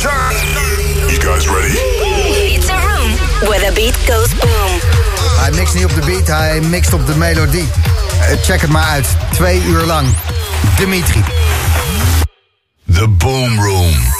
You guys ready? It's a room where the beat goes boom. Hij mixt niet op de beat, hij mixt op de melodie. Eh, check het maar uit. Twee uur lang. Dimitri. The Boom Room.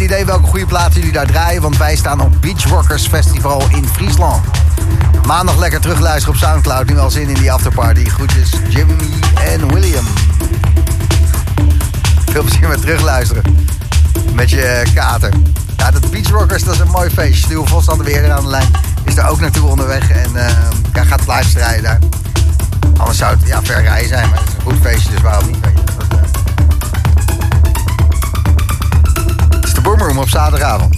Geen idee welke goede platen jullie daar draaien... want wij staan op Beach Rockers Festival in Friesland. Maandag lekker terugluisteren op Soundcloud. Nu al zin in die afterparty. Groetjes Jimmy en William. Veel plezier met terugluisteren. Met je kater. Ja, dat Beach Rockers, dat is een mooi feestje. Stuur Vos dan weer aan de lijn. Is er ook naartoe onderweg. En uh, gaat live strijden daar. Anders zou het ja, ver rijden zijn. Maar het is een goed feestje, dus waarom niet? Boomroom op zaterdagavond.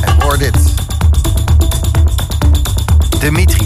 En hoor dit. Dimitri.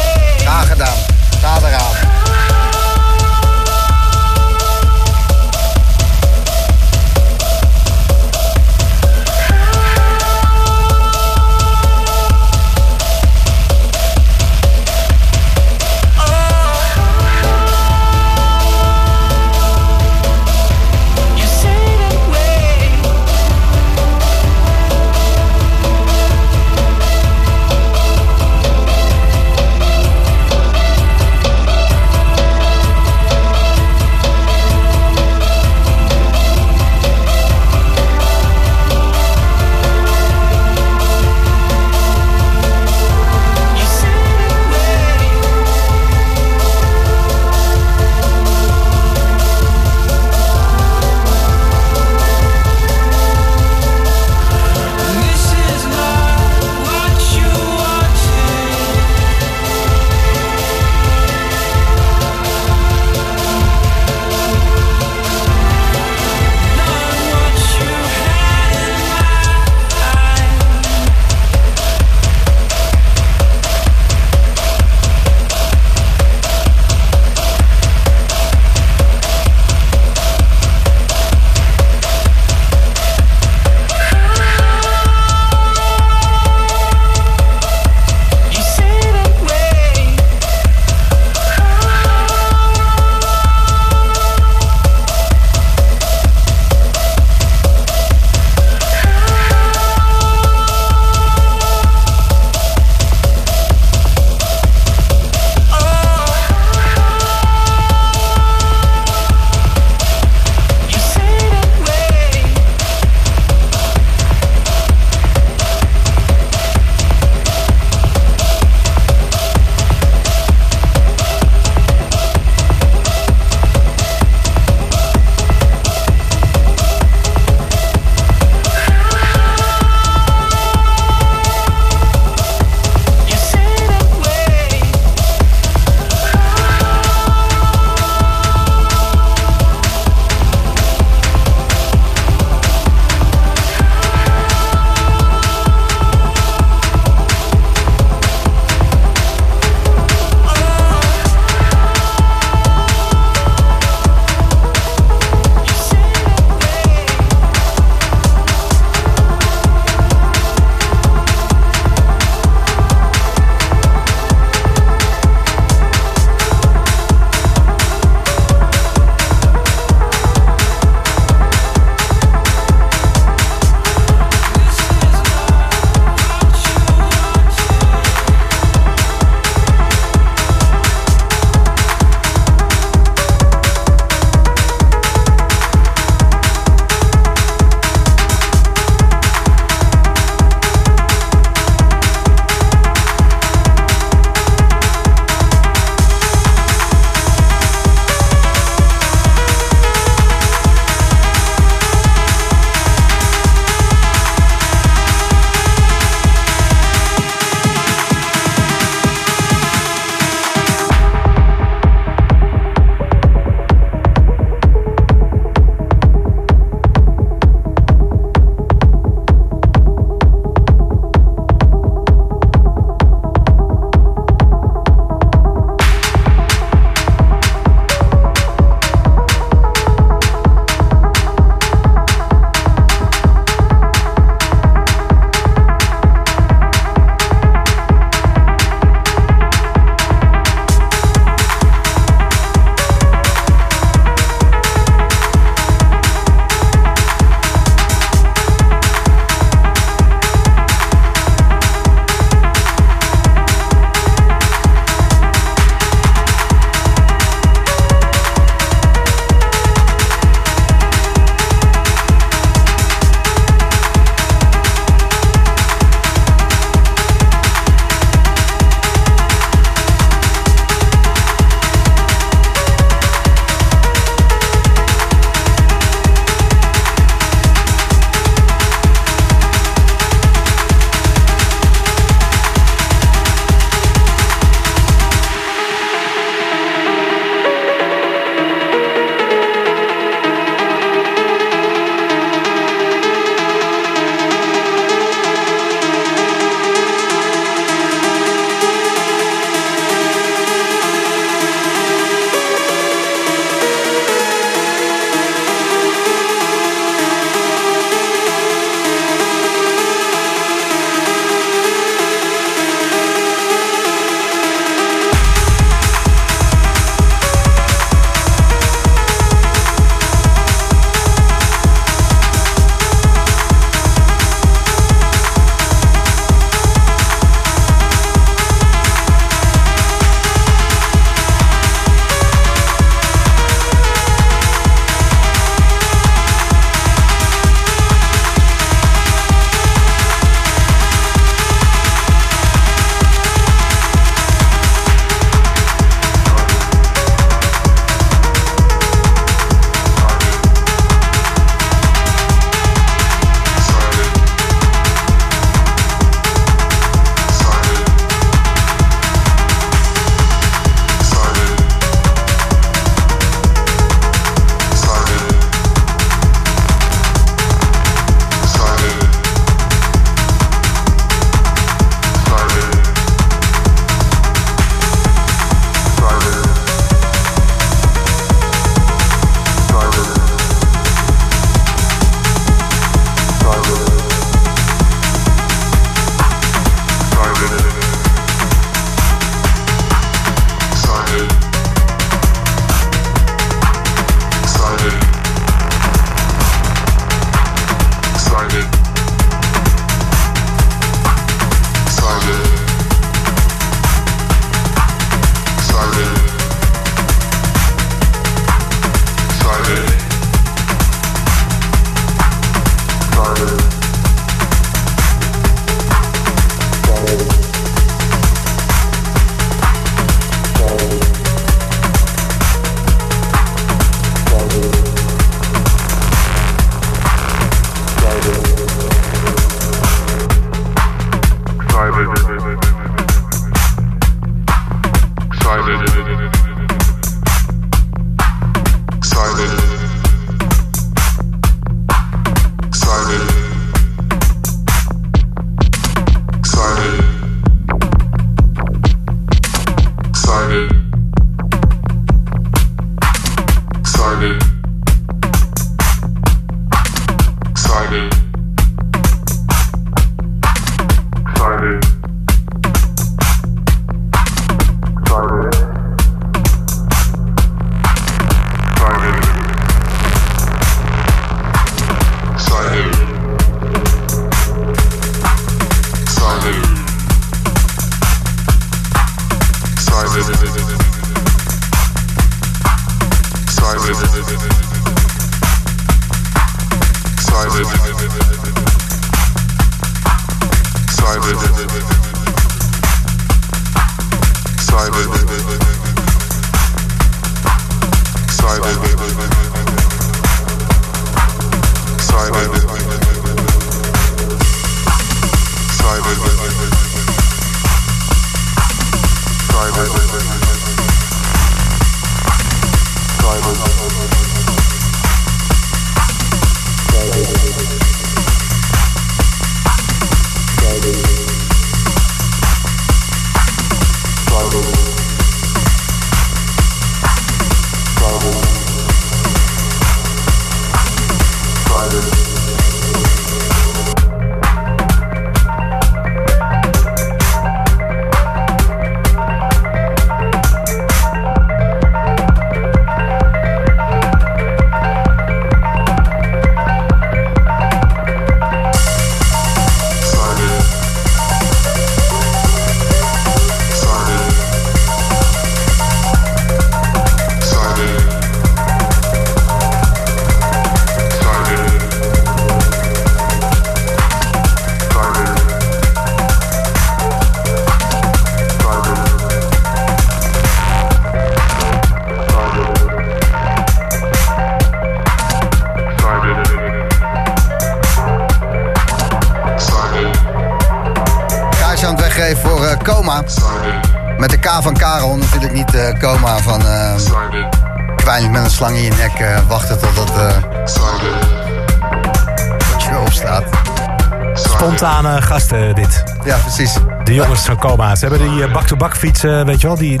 Hebben die eh, bak-to-bak fietsen, weet je wel. Die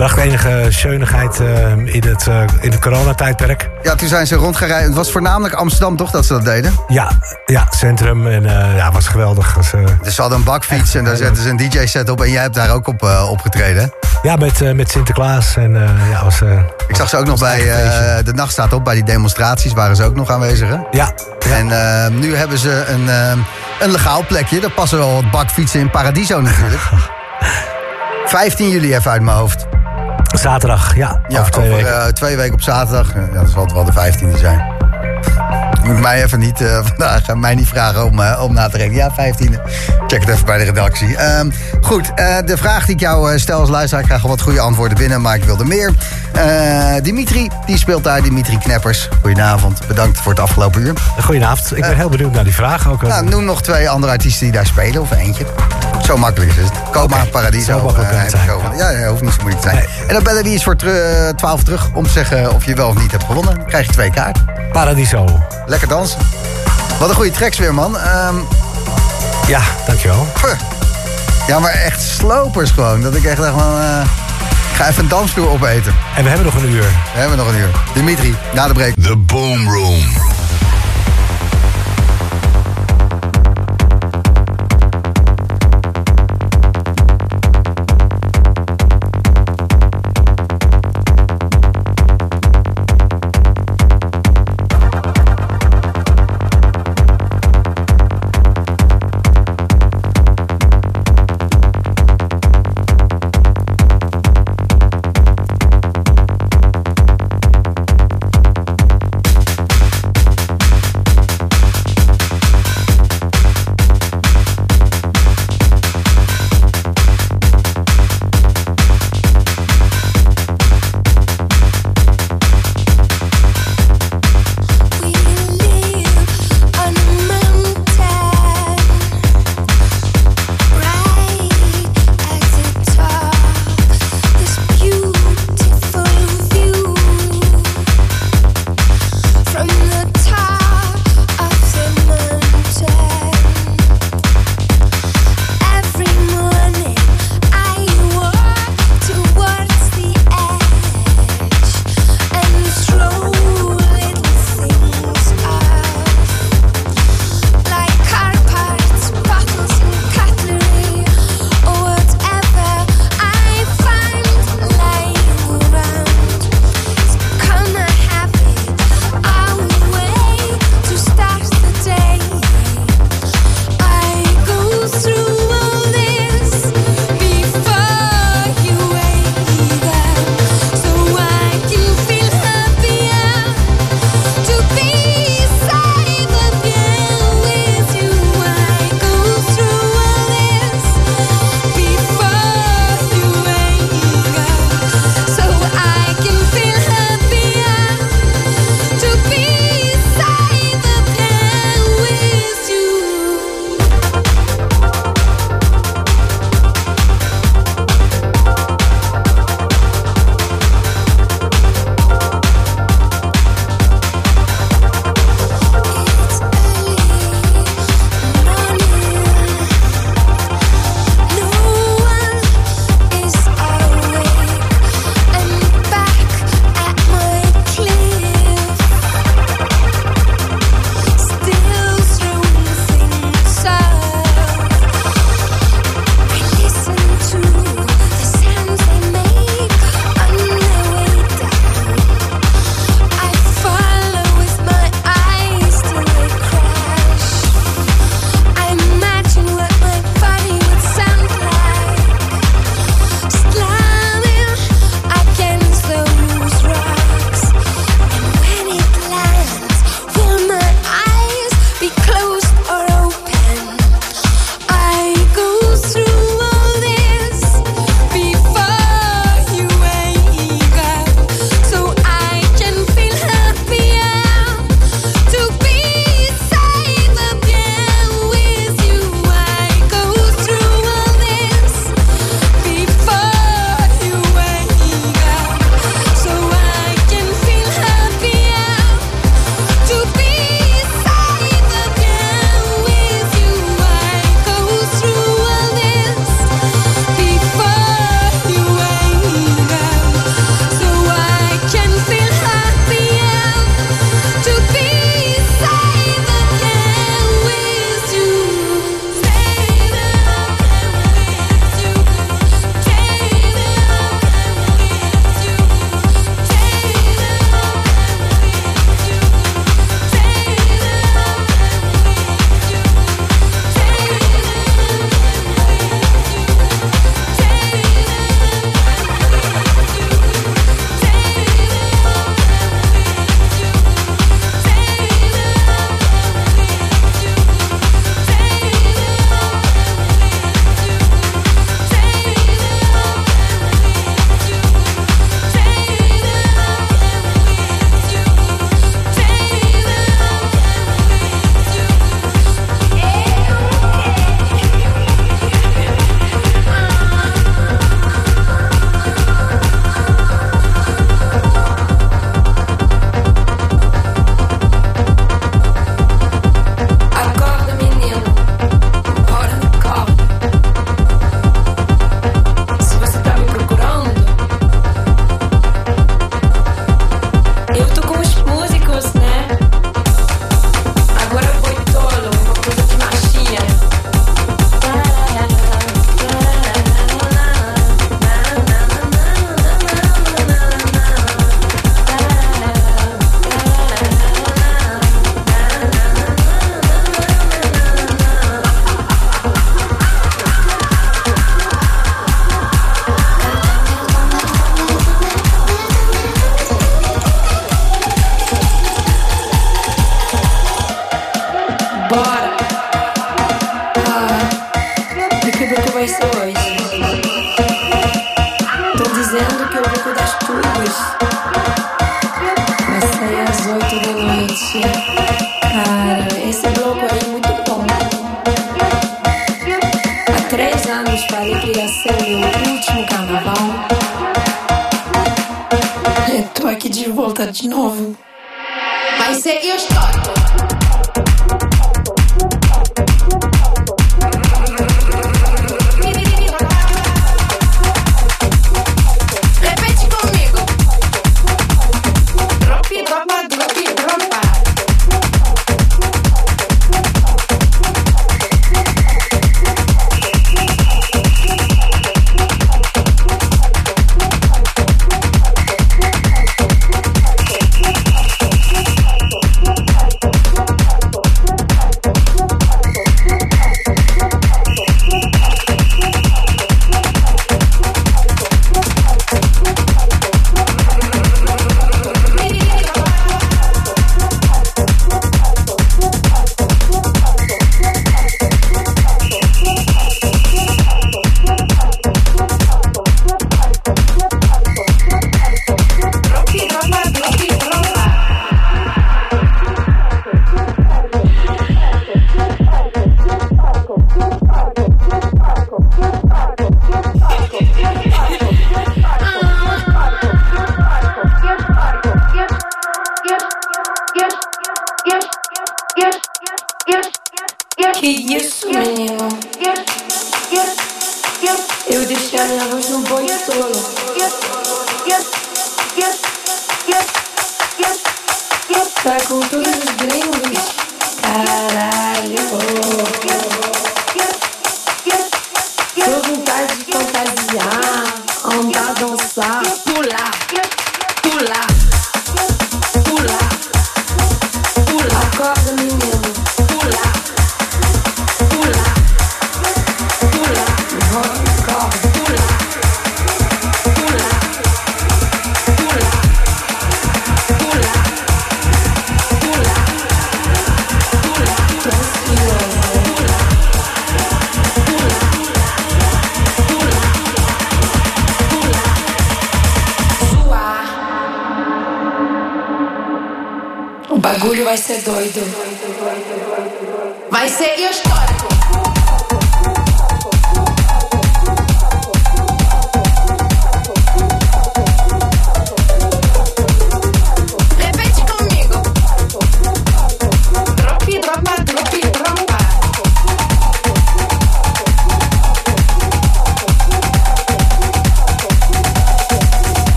bracht enige scheunigheid eh, in het, eh, in het coronatijdperk. Ja, toen zijn ze rondgereden. Het was voornamelijk Amsterdam toch dat ze dat deden? Ja, ja, centrum. En eh, ja, was geweldig. Dus ze hadden een bakfiets en daar zetten ze een DJ-set op. En jij hebt daar ook op opgetreden. ja, met, met Sinterklaas. En ja, was... Ik zag ze ook nog bij de nacht staat op. Bij die demonstraties waren ze ook nog aanwezig. Hè? Ja, ja. En nu hebben ze een, een legaal plekje. Daar passen wel wat bakfietsen in Paradiso natuurlijk. 15 juli even uit mijn hoofd. zaterdag. Ja, Ja, over twee weken. eh, twee weken op zaterdag. Ja, dat zal het wel de 15e zijn. Moet mij even niet eh, vandaag eh, mij niet vragen om, om na te rekenen. Ja, 15e. Check het even bij de redactie. Ehm, goed, de vraag die ik jou stel als luisteraar... ik krijg al wat goede antwoorden binnen, maar ik wilde meer. Dimitri, die speelt daar. Dimitri Kneppers. Goedenavond. Bedankt voor het afgelopen uur. Goedenavond. Ik ben heel benieuwd naar die vraag ook. Nou, noem nog twee andere artiesten die daar spelen, of eentje. Zo makkelijk is het. Coma, Oké, Paradiso. zo makkelijk eh, zijn. Ja, ja, hoeft niet zo moeilijk te zijn. Nee. En dan bellen we iets voor teru- eh, 12 terug om te zeggen of je wel of niet hebt gewonnen. Dan krijg je twee kaarten. Paradiso. Lekker dansen. Wat een goede tracks weer, man. Ehm, Ja, dankjewel. puh. ja, maar echt slopers gewoon. Dat ik echt dacht van... eh, ik ga even een dansvloer opeten. En we hebben nog een uur. We hebben nog een uur. Dimitri, na de break. The Boom Room.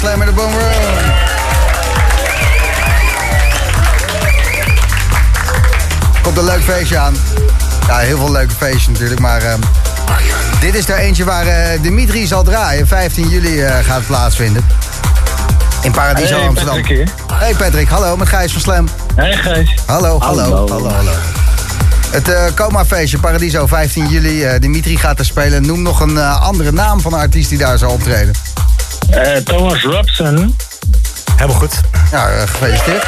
Bij Slam in de Boom Room. Komt een leuk feestje aan. Ja, heel veel leuke feestjes natuurlijk, maar... ehm, dit is er eentje waar eh, Dimitri zal draaien. 15 juli eh, gaat plaatsvinden. In Paradiso Hey, Amsterdam. Patrick hier. Hey Patrick, hallo, met Gijs van Slam. Hey Gijs. Hallo, hallo, hallo, Hallo. hallo. Het eh Coma-feestje, Paradiso, 15 juli. Dimitri gaat er spelen. Noem nog een andere naam van een artiest die daar zal optreden. Eh, Thomas Robson. Helemaal goed. Ja, eh, gefeliciteerd.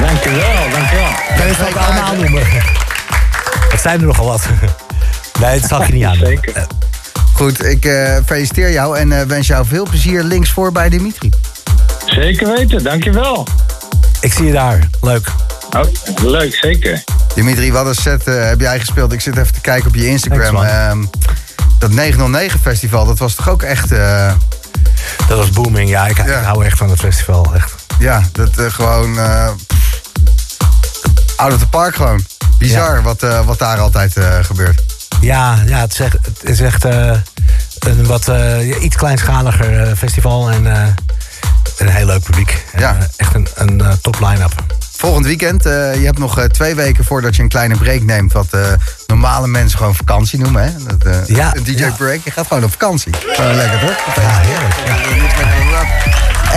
Dankjewel, dankjewel. Kan je het ook allemaal noemen? Het zijn er nogal wat. Nee, dat zal ik je niet aan. Zeker. Eh, Goed, ik eh, feliciteer jou en eh, wens jou veel plezier links voor bij Dimitri. Zeker weten, dankjewel. Ik zie je daar. Leuk. Oh, leuk, zeker. Dimitri, wat een set heb jij gespeeld? Ik zit even te kijken op je Instagram. Thanks, Ehm, dat 909 festival, dat was toch ook echt... Dat was booming. Ja, ik, Ja. ik hou echt van het festival. Echt. ja, dat eh, gewoon... eh out of the park gewoon. Bizar wat, eh, wat daar altijd gebeurt. Ja, ja het, is echt, het is echt een wat iets kleinschaliger festival. En een heel leuk publiek. En, Ja. echt een, een top line-up. Volgend weekend, eh, je hebt nog eh, twee weken voordat je een kleine break neemt... wat eh, normale mensen gewoon vakantie noemen, hè? Dat, Ja, een DJ ja. break, je gaat gewoon op vakantie. Gewoon lekker, toch? Ja, heerlijk. Ja.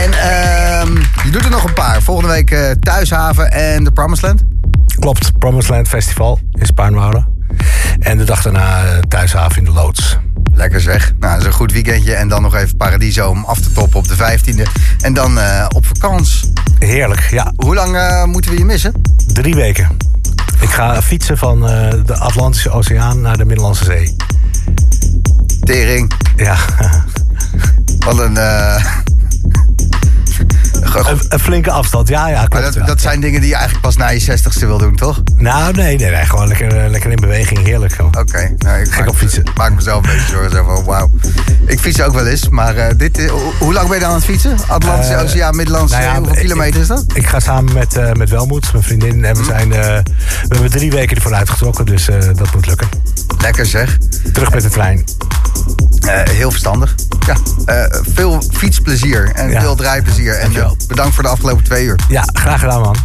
En ehm, je doet er nog een paar. Volgende week Thuishaven en de Promised Land. Klopt, Promised Land Festival in Spaarnwoude. En de dag daarna thuishaven in de loods. Lekker zeg. Nou, dat is een goed weekendje. En dan nog even Paradiso om af te toppen op de 15e. En dan eh, op vakantie. Heerlijk, ja. Hoe lang eh, moeten we je missen? Drie weken. Ik ga fietsen van eh, de Atlantische Oceaan naar de Middellandse Zee. Tering. Ja, Wat een... een, een flinke afstand. Ja, ja, maar dat, dat zijn dingen die je eigenlijk pas na je 60ste wil doen, toch? Nou, nee, nee, nee. Gewoon lekker, eh, lekker in beweging. Heerlijk. Gewoon. Oké. Nou, ik maak, op fietsen. maak mezelf een beetje zorgen. Zo van, wauw. Ik fiets ook wel eens. Maar eh, dit, eh, hoe- lang ben je dan aan het fietsen? Atlantische Eh, Oceaan, Middellandse nou ja. Hoeveel kilometer is dat? Ik ga samen met, met Welmoed, mijn vriendin. En we, zijn, eh, we hebben drie weken ervoor uitgetrokken. Dus dat moet lukken. Lekker zeg. Terug met de trein. Heel verstandig. Ja, veel fietsplezier en Ja. veel draaiplezier. En. Bedankt voor de afgelopen twee uur. Ja, graag gedaan man.